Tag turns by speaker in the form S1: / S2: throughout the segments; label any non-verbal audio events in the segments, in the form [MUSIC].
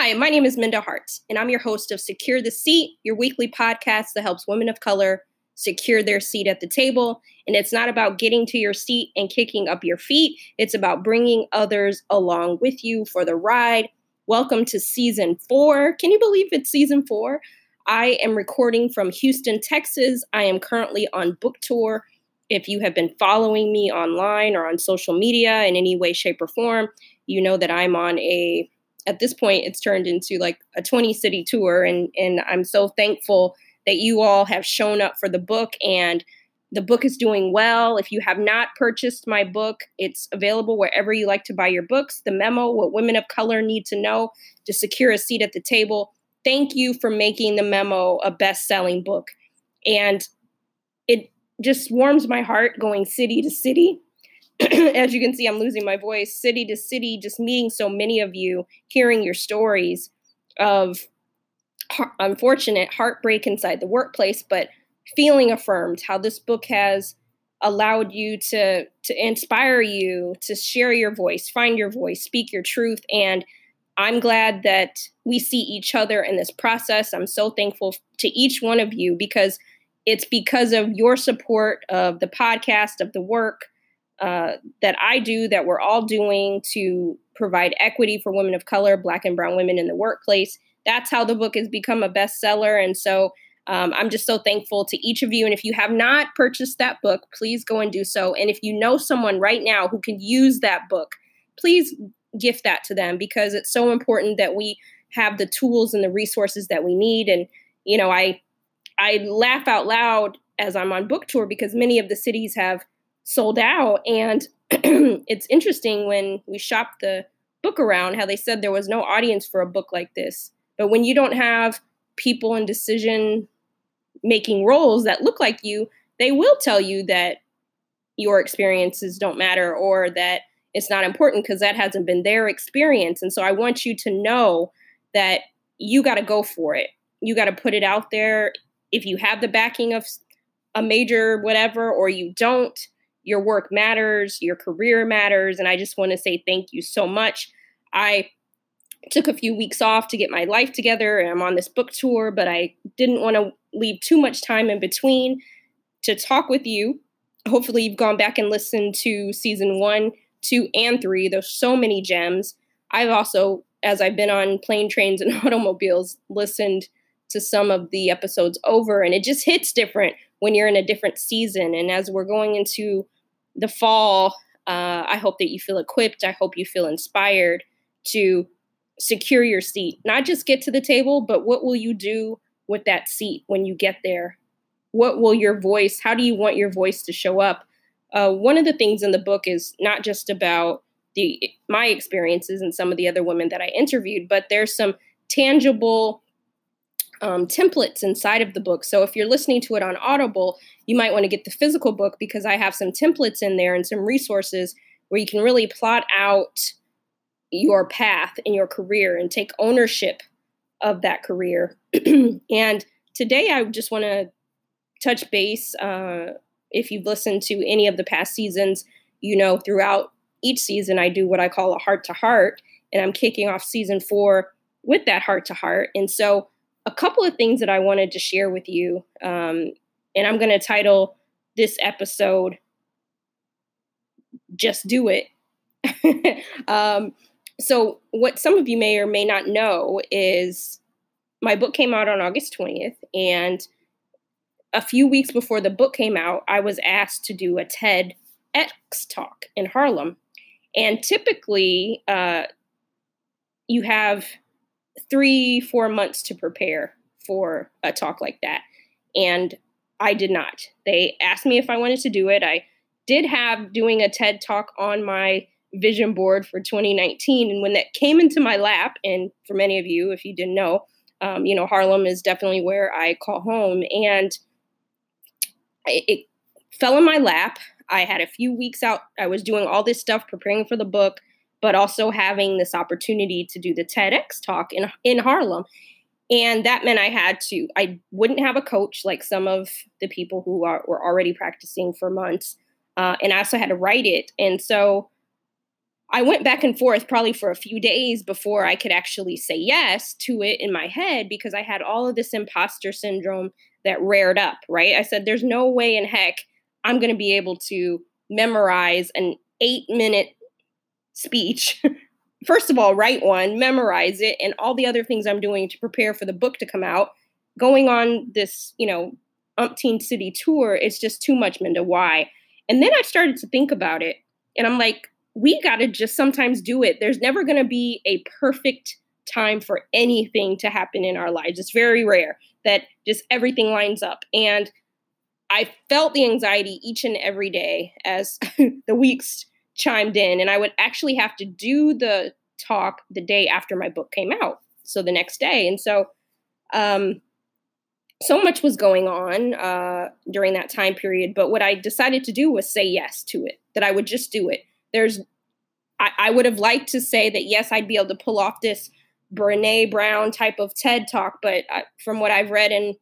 S1: Hi, my name is Minda Harts, and I'm your host of Secure the Seat, your weekly podcast that helps women of color secure their seat at the table. And it's not about getting to your seat and kicking up your feet, it's about bringing others along with you for the ride. Welcome to season four. Can you believe it's season four? I am recording from Houston, Texas. I am currently on book tour. If you have been following me online or on social media in any way, shape, or form, you know that I'm on a at this point it's turned into like a 20 city tour and and I'm so thankful that you all have shown up for the book and the book is doing well. If you have not purchased my book, it's available wherever you like to buy your books. The memo, What Women of Color Need to Know to Secure a Seat at the Table. Thank you for making the memo a best selling book. And it just warms my heart going city to city [CLEARS THROAT] as you can see, I'm losing my voice, city to city, just meeting so many of you, hearing your stories of unfortunate heartbreak inside the workplace, but feeling affirmed, how this book has allowed you to to inspire you to share your voice, find your voice, speak your truth and I'm glad that we see each other in this process. I'm so thankful to each one of you because it's because of your support of the podcast, of the work, uh, that I do, that we're all doing to provide equity for women of color, Black and Brown women in the workplace. That's how the book has become a bestseller. And so um, I'm just so thankful to each of you. And if you have not purchased that book, please go and do so. And if you know someone right now who can use that book, please gift that to them because it's so important that we have the tools and the resources that we need. And, you know, I I laugh out loud as I'm on book tour because many of the cities have sold out. And [CLEARS THROAT] it's interesting when we shopped the book around how they said there was no audience for a book like this. But when you don't have people in decision making roles that look like you, they will tell you that your experiences don't matter or that it's not important because that hasn't been their experience. And so I want you to know that you got to go for it. You got to put it out there. If you have the backing of a major whatever or you don't, your work matters, your career matters. And I just want to say thank you so much. I took a few weeks off to get my life together and I'm on this book tour, but I didn't want to leave too much time in between to talk with you. Hopefully, you've gone back and listened to season one, two, and three. There's so many gems. I've also, as I've been on plane, trains, and [LAUGHS] automobiles, listened to some of the episodes over, and it just hits different when you're in a different season. And as we're going into the fall, uh, I hope that you feel equipped. I hope you feel inspired to secure your seat. Not just get to the table, but what will you do with that seat when you get there? What will your voice, how do you want your voice to show up? Uh, one of the things in the book is not just about the my experiences and some of the other women that I interviewed, but there's some tangible um, templates inside of the book. So if you're listening to it on Audible, you might want to get the physical book because I have some templates in there and some resources where you can really plot out your path in your career and take ownership of that career. [CLEARS THROAT] and today I just want to touch base. Uh, if you've listened to any of the past seasons, you know throughout each season I do what I call a heart to heart, and I'm kicking off season four with that heart to heart. And so a couple of things that I wanted to share with you. Um, and I'm going to title this episode Just Do It. [LAUGHS] um, so, what some of you may or may not know is my book came out on August 20th. And a few weeks before the book came out, I was asked to do a TEDx talk in Harlem. And typically, uh, you have three, four months to prepare for a talk like that. And I did not. They asked me if I wanted to do it. I did have doing a TED talk on my vision board for 2019. And when that came into my lap, and for many of you, if you didn't know, um, you know, Harlem is definitely where I call home. And it, it fell in my lap. I had a few weeks out. I was doing all this stuff, preparing for the book, but also having this opportunity to do the TEDx talk in in Harlem. And that meant I had to, I wouldn't have a coach like some of the people who are, were already practicing for months. Uh, and I also had to write it. And so I went back and forth probably for a few days before I could actually say yes to it in my head because I had all of this imposter syndrome that reared up, right? I said, there's no way in heck I'm going to be able to memorize an eight minute speech. [LAUGHS] First of all, write one, memorize it, and all the other things I'm doing to prepare for the book to come out. Going on this, you know, umpteen city tour, it's just too much, Minda. Why? And then I started to think about it, and I'm like, we got to just sometimes do it. There's never going to be a perfect time for anything to happen in our lives. It's very rare that just everything lines up. And I felt the anxiety each and every day as [LAUGHS] the weeks chimed in. And I would actually have to do the talk the day after my book came out. So the next day. And so, um, so much was going on uh, during that time period. But what I decided to do was say yes to it, that I would just do it there's I, I would have liked to say that yes, I'd be able to pull off this Brene Brown type of TED talk, but I, from what I've read and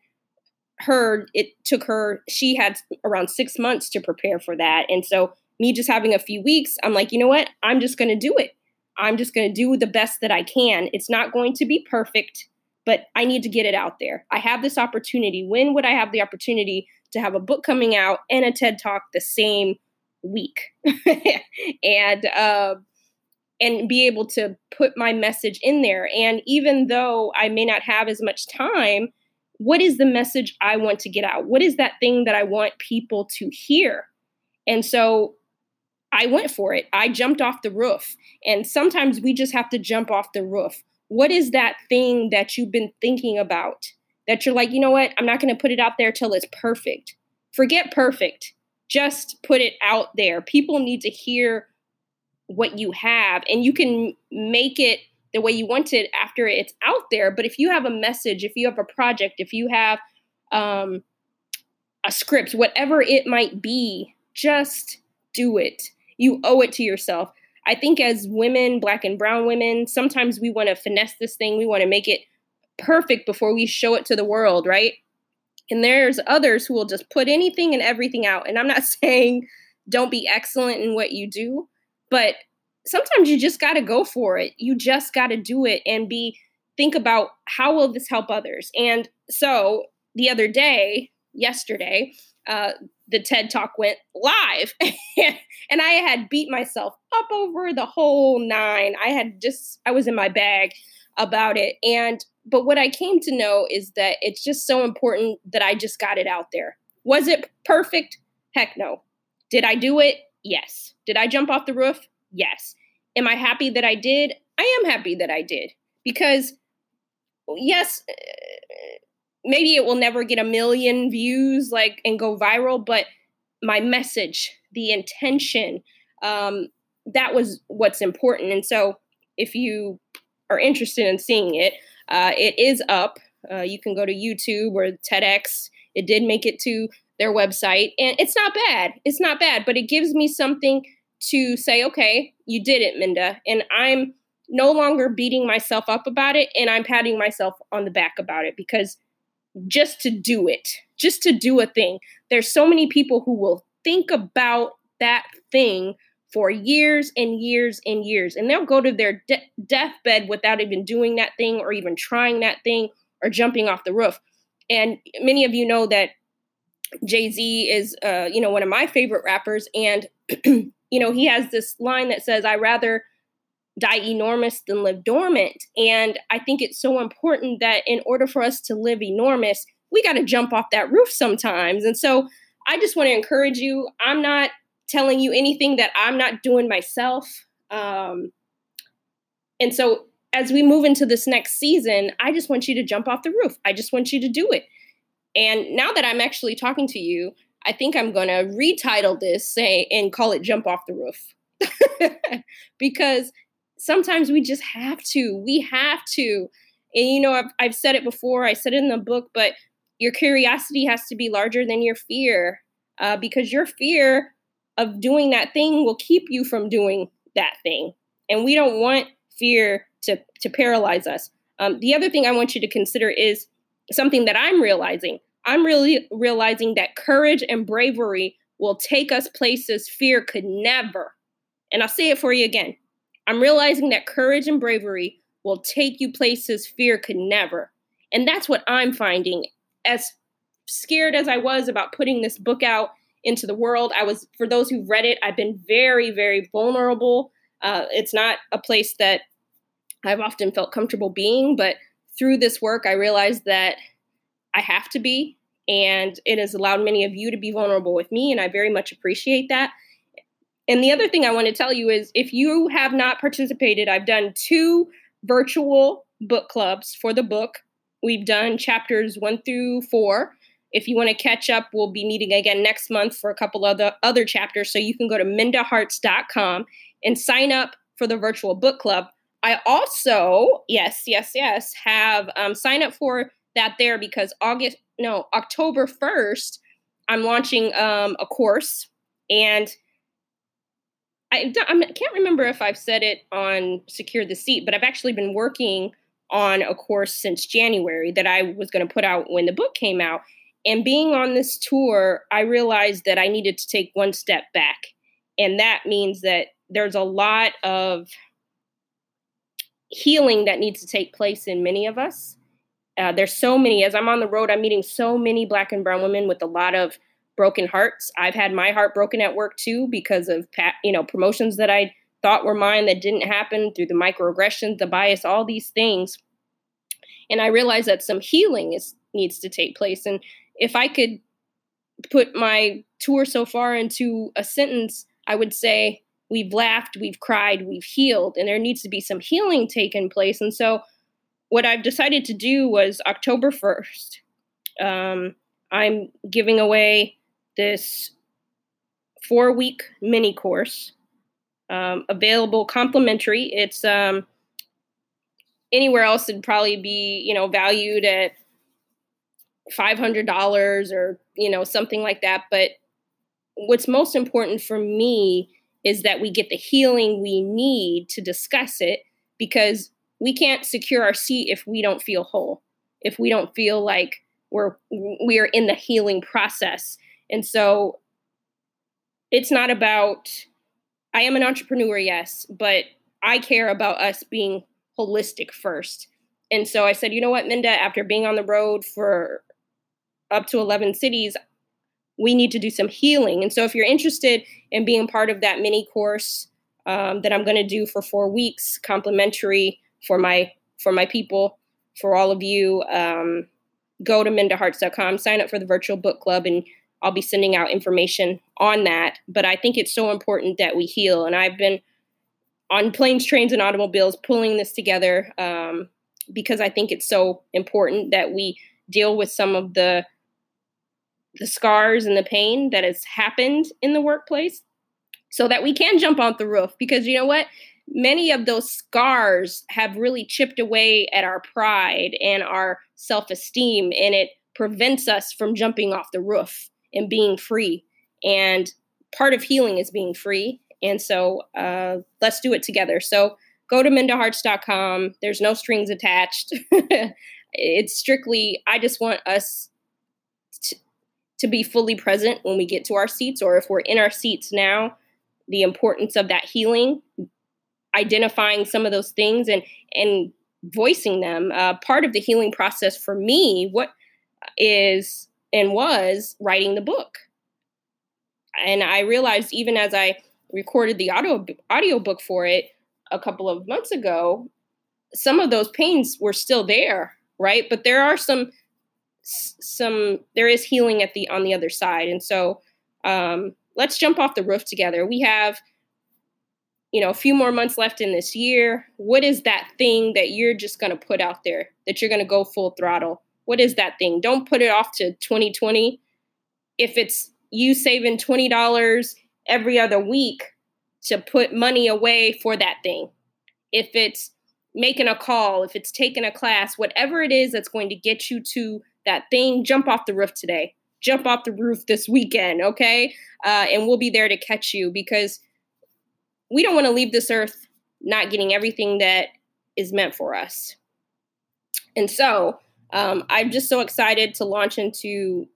S1: heard, it took her, she had around six months to prepare for that. And so, me just having a few weeks, I'm like, you know what? I'm just going to do it. I'm just going to do the best that I can. It's not going to be perfect, but I need to get it out there. I have this opportunity. When would I have the opportunity to have a book coming out and a TED talk the same week [LAUGHS] and uh, and be able to put my message in there and even though i may not have as much time what is the message i want to get out what is that thing that i want people to hear and so i went for it i jumped off the roof and sometimes we just have to jump off the roof what is that thing that you've been thinking about that you're like you know what i'm not going to put it out there till it's perfect forget perfect just put it out there. People need to hear what you have, and you can make it the way you want it after it's out there. But if you have a message, if you have a project, if you have um, a script, whatever it might be, just do it. You owe it to yourself. I think as women, black and brown women, sometimes we want to finesse this thing. We want to make it perfect before we show it to the world, right? And there's others who will just put anything and everything out. And I'm not [LAUGHS] saying don't be excellent in what you do, but sometimes you just got to go for it. You just got to do it and be think about how will this help others. And so the other day, yesterday, uh, the TED Talk went live, [LAUGHS] and I had beat myself up over the whole nine. I had just I was in my bag about it, and but what I came to know is that it's just so important that I just got it out there. Was it perfect? Heck no. Did I do it? Yes. Did I jump off the roof? Yes. Am I happy that I did? I am happy that I did because, yes, maybe it will never get a million views like and go viral, but my message, the intention, um, that was what's important. And so, if you are interested in seeing it, uh, it is up. Uh, you can go to YouTube or TEDx. It did make it to their website, and it's not bad. It's not bad, but it gives me something to say, okay, you did it, Minda. And I'm no longer beating myself up about it, and I'm patting myself on the back about it because just to do it, just to do a thing, there's so many people who will think about that thing for years and years and years. And they'll go to their de- deathbed without even doing that thing or even trying that thing or jumping off the roof. And many of you know that Jay Z is, uh, you know, one of my favorite rappers. And, [CLEARS THROAT] you know, he has this line that says, I rather die enormous than live dormant. And I think it's so important that in order for us to live enormous, we got to jump off that roof sometimes. And so I just want to encourage you. I'm not telling you anything that I'm not doing myself. Um, and so as we move into this next season, I just want you to jump off the roof. I just want you to do it. And now that I'm actually talking to you, I think I'm going to retitle this say and call it jump off the roof. [LAUGHS] because sometimes we just have to. We have to. And you know, I've, I've said it before, I said it in the book, but your curiosity has to be larger than your fear uh, because your fear of doing that thing will keep you from doing that thing. And we don't want fear to, to paralyze us. Um, the other thing I want you to consider is something that I'm realizing. I'm really realizing that courage and bravery will take us places fear could never. And I'll say it for you again I'm realizing that courage and bravery will take you places fear could never. And that's what I'm finding. As scared as I was about putting this book out into the world, I was, for those who've read it, I've been very, very vulnerable. Uh, it's not a place that I've often felt comfortable being, but through this work, I realized that I have to be. And it has allowed many of you to be vulnerable with me, and I very much appreciate that. And the other thing I want to tell you is if you have not participated, I've done two virtual book clubs for the book. We've done chapters one through four. If you want to catch up, we'll be meeting again next month for a couple of the other chapters. So you can go to mindaharts.com and sign up for the virtual book club. I also, yes, yes, yes, have um, sign up for that there because August, no, October 1st, I'm launching um, a course and I, I can't remember if I've said it on Secure the Seat, but I've actually been working on a course since January that I was going to put out when the book came out. And being on this tour, I realized that I needed to take one step back. And that means that there's a lot of healing that needs to take place in many of us. Uh, there's so many, as I'm on the road, I'm meeting so many Black and Brown women with a lot of broken hearts. I've had my heart broken at work too because of you know promotions that I thought were mine that didn't happen through the microaggressions, the bias, all these things. And I realized that some healing is needs to take place. And if I could put my tour so far into a sentence, I would say we've laughed, we've cried, we've healed, and there needs to be some healing taken place. And so, what I've decided to do was October 1st, um, I'm giving away this four week mini course um, available complimentary. It's um, anywhere else it'd probably be you know valued at five hundred dollars or you know something like that. But what's most important for me is that we get the healing we need to discuss it because we can't secure our seat if we don't feel whole if we don't feel like we're we are in the healing process and so it's not about, I am an entrepreneur, yes, but I care about us being holistic first. And so I said, you know what, Minda, after being on the road for up to 11 cities, we need to do some healing. And so if you're interested in being part of that mini course um, that I'm going to do for four weeks, complimentary for my for my people, for all of you, um, go to mindaharts.com, sign up for the virtual book club, and I'll be sending out information on that. But I think it's so important that we heal. And I've been on planes, trains, and automobiles pulling this together um, because I think it's so important that we deal with some of the the scars and the pain that has happened in the workplace so that we can jump off the roof because you know what many of those scars have really chipped away at our pride and our self-esteem and it prevents us from jumping off the roof and being free. And part of healing is being free. And so uh, let's do it together. So go to mindaharts.com. There's no strings attached. [LAUGHS] it's strictly, I just want us to, to be fully present when we get to our seats, or if we're in our seats now, the importance of that healing, identifying some of those things and, and voicing them. Uh, part of the healing process for me, what is and was writing the book. And I realized even as I recorded the audio audio book for it a couple of months ago, some of those pains were still there, right? But there are some some there is healing at the on the other side. And so um let's jump off the roof together. We have you know, a few more months left in this year. What is that thing that you're just going to put out there that you're going to go full throttle? What is that thing? Don't put it off to 2020. If it's you saving $20 every other week to put money away for that thing, if it's making a call, if it's taking a class, whatever it is that's going to get you to that thing, jump off the roof today. Jump off the roof this weekend, okay? Uh, and we'll be there to catch you because we don't want to leave this earth not getting everything that is meant for us. And so, um, I'm just so excited to launch into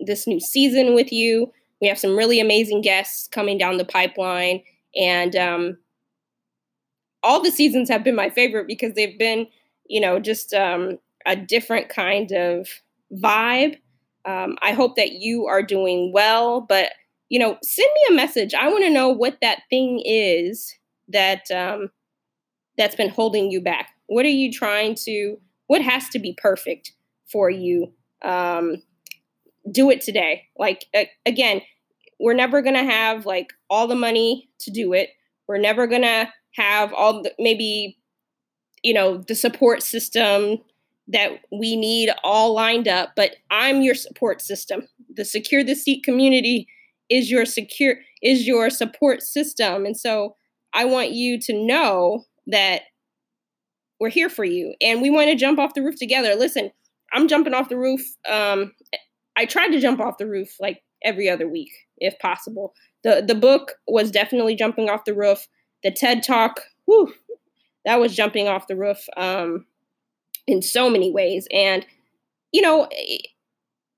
S1: this new season with you. We have some really amazing guests coming down the pipeline, and um, all the seasons have been my favorite because they've been, you know, just um, a different kind of vibe. Um, I hope that you are doing well, but you know, send me a message. I want to know what that thing is that um, that's been holding you back. What are you trying to? What has to be perfect for you? Um, do it today. Like again, we're never gonna have like all the money to do it. We're never gonna have all the maybe you know the support system that we need all lined up but i'm your support system the secure the seat community is your secure is your support system and so i want you to know that we're here for you and we want to jump off the roof together listen i'm jumping off the roof um i tried to jump off the roof like every other week if possible the the book was definitely jumping off the roof the ted talk whew, that was jumping off the roof um in so many ways. And, you know,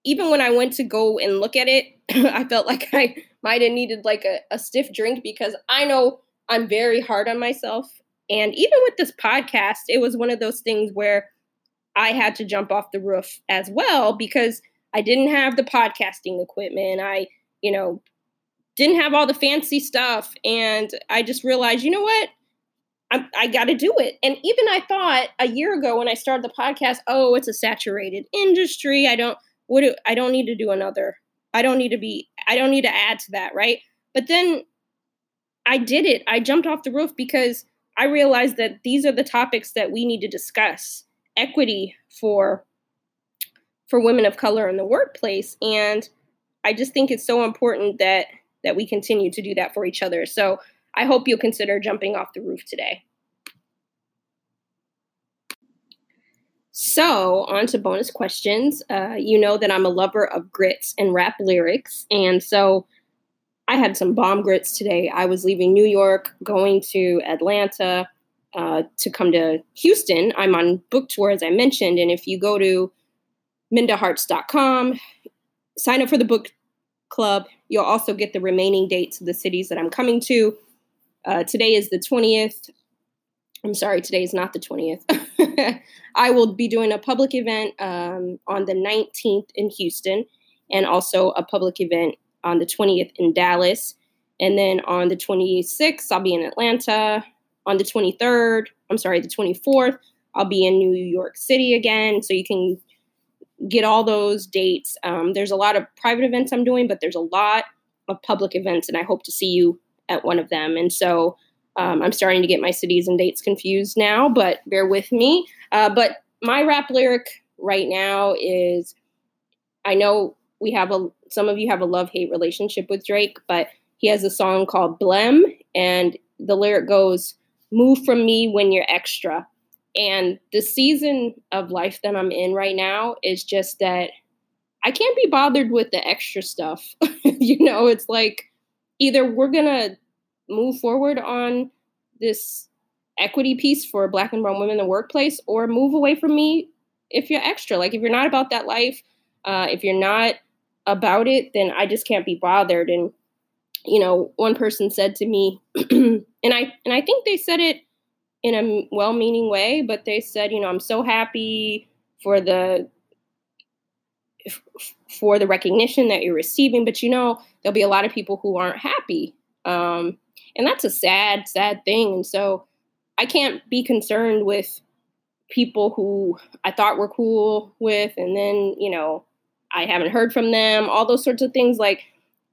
S1: even when I went to go and look at it, [CLEARS THROAT] I felt like [LAUGHS] I might have needed like a, a stiff drink because I know I'm very hard on myself. And even with this podcast, it was one of those things where I had to jump off the roof as well because I didn't have the podcasting equipment. I, you know, didn't have all the fancy stuff. And I just realized, you know what? I, I got to do it. And even I thought a year ago when I started the podcast, oh, it's a saturated industry. I don't what do, I don't need to do another. I don't need to be I don't need to add to that, right? But then I did it. I jumped off the roof because I realized that these are the topics that we need to discuss. Equity for for women of color in the workplace and I just think it's so important that that we continue to do that for each other. So I hope you'll consider jumping off the roof today. So, on to bonus questions. Uh, you know that I'm a lover of grits and rap lyrics. And so I had some bomb grits today. I was leaving New York, going to Atlanta uh, to come to Houston. I'm on book tour, as I mentioned. And if you go to mindaharts.com, sign up for the book club, you'll also get the remaining dates of the cities that I'm coming to. Uh, today is the 20th. I'm sorry, today is not the 20th. [LAUGHS] I will be doing a public event um, on the 19th in Houston and also a public event on the 20th in Dallas. And then on the 26th, I'll be in Atlanta. On the 23rd, I'm sorry, the 24th, I'll be in New York City again. So you can get all those dates. Um, there's a lot of private events I'm doing, but there's a lot of public events, and I hope to see you at one of them. And so um, I'm starting to get my cities and dates confused now, but bear with me. Uh, but my rap lyric right now is I know we have a some of you have a love hate relationship with Drake, but he has a song called Blem, and the lyric goes, Move from me when you're extra. And the season of life that I'm in right now is just that I can't be bothered with the extra stuff. [LAUGHS] you know, it's like either we're to move forward on this equity piece for black and brown women in the workplace or move away from me if you're extra like if you're not about that life uh, if you're not about it then i just can't be bothered and you know one person said to me [CLEARS THROAT] and i and i think they said it in a well-meaning way but they said you know i'm so happy for the for the recognition that you're receiving but you know there'll be a lot of people who aren't happy um, and that's a sad, sad thing. And so I can't be concerned with people who I thought were cool with, and then, you know, I haven't heard from them, all those sorts of things. Like,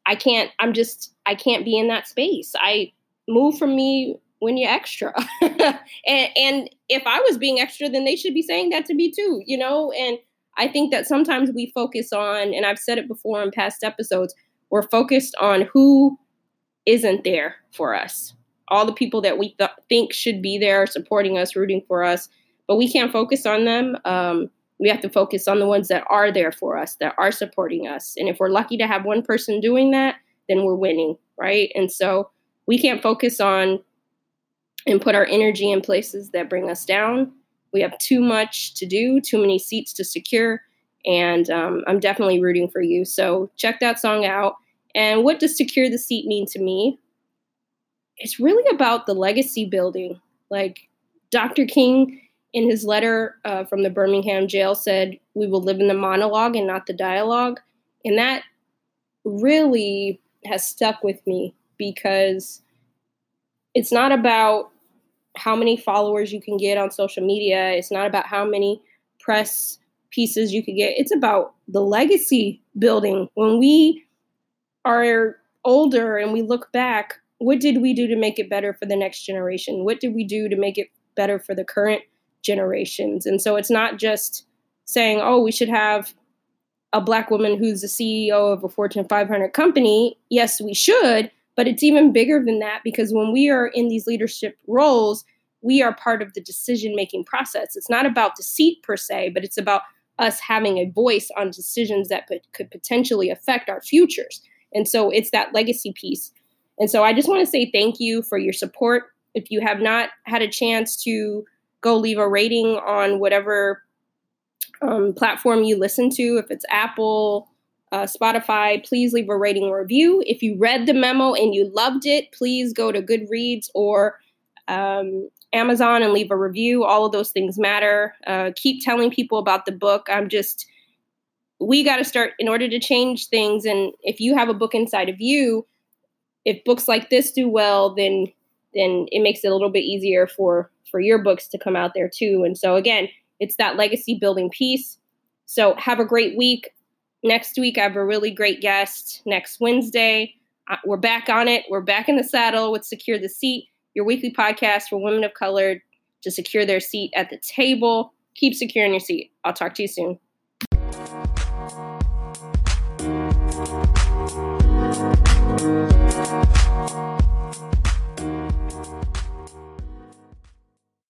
S1: I can't, I'm just, I can't be in that space. I move from me when you're extra. [LAUGHS] and, and if I was being extra, then they should be saying that to me too, you know? And I think that sometimes we focus on, and I've said it before in past episodes, we're focused on who isn't there for us. All the people that we th- think should be there supporting us, rooting for us, but we can't focus on them. Um, we have to focus on the ones that are there for us, that are supporting us. And if we're lucky to have one person doing that, then we're winning, right? And so we can't focus on and put our energy in places that bring us down. We have too much to do, too many seats to secure, and um, I'm definitely rooting for you. So check that song out. And what does secure the seat mean to me? It's really about the legacy building. Like Dr. King in his letter uh, from the Birmingham jail said, We will live in the monologue and not the dialogue. And that really has stuck with me because it's not about how many followers you can get on social media, it's not about how many press pieces you could get, it's about the legacy building. When we are older and we look back, what did we do to make it better for the next generation? What did we do to make it better for the current generations? And so it's not just saying, oh, we should have a black woman who's the CEO of a Fortune 500 company. Yes, we should, but it's even bigger than that because when we are in these leadership roles, we are part of the decision making process. It's not about the seat per se, but it's about us having a voice on decisions that could potentially affect our futures. And so it's that legacy piece. And so I just want to say thank you for your support. If you have not had a chance to go leave a rating on whatever um, platform you listen to, if it's Apple, uh, Spotify, please leave a rating or review. If you read the memo and you loved it, please go to Goodreads or um, Amazon and leave a review. All of those things matter. Uh, keep telling people about the book. I'm just, we got to start in order to change things. And if you have a book inside of you, if books like this do well, then then it makes it a little bit easier for for your books to come out there too. And so again, it's that legacy building piece. So have a great week. Next week, I have a really great guest. Next Wednesday, uh, we're back on it. We're back in the saddle with Secure the Seat, your weekly podcast for women of color to secure their seat at the table. Keep securing your seat. I'll talk to you soon.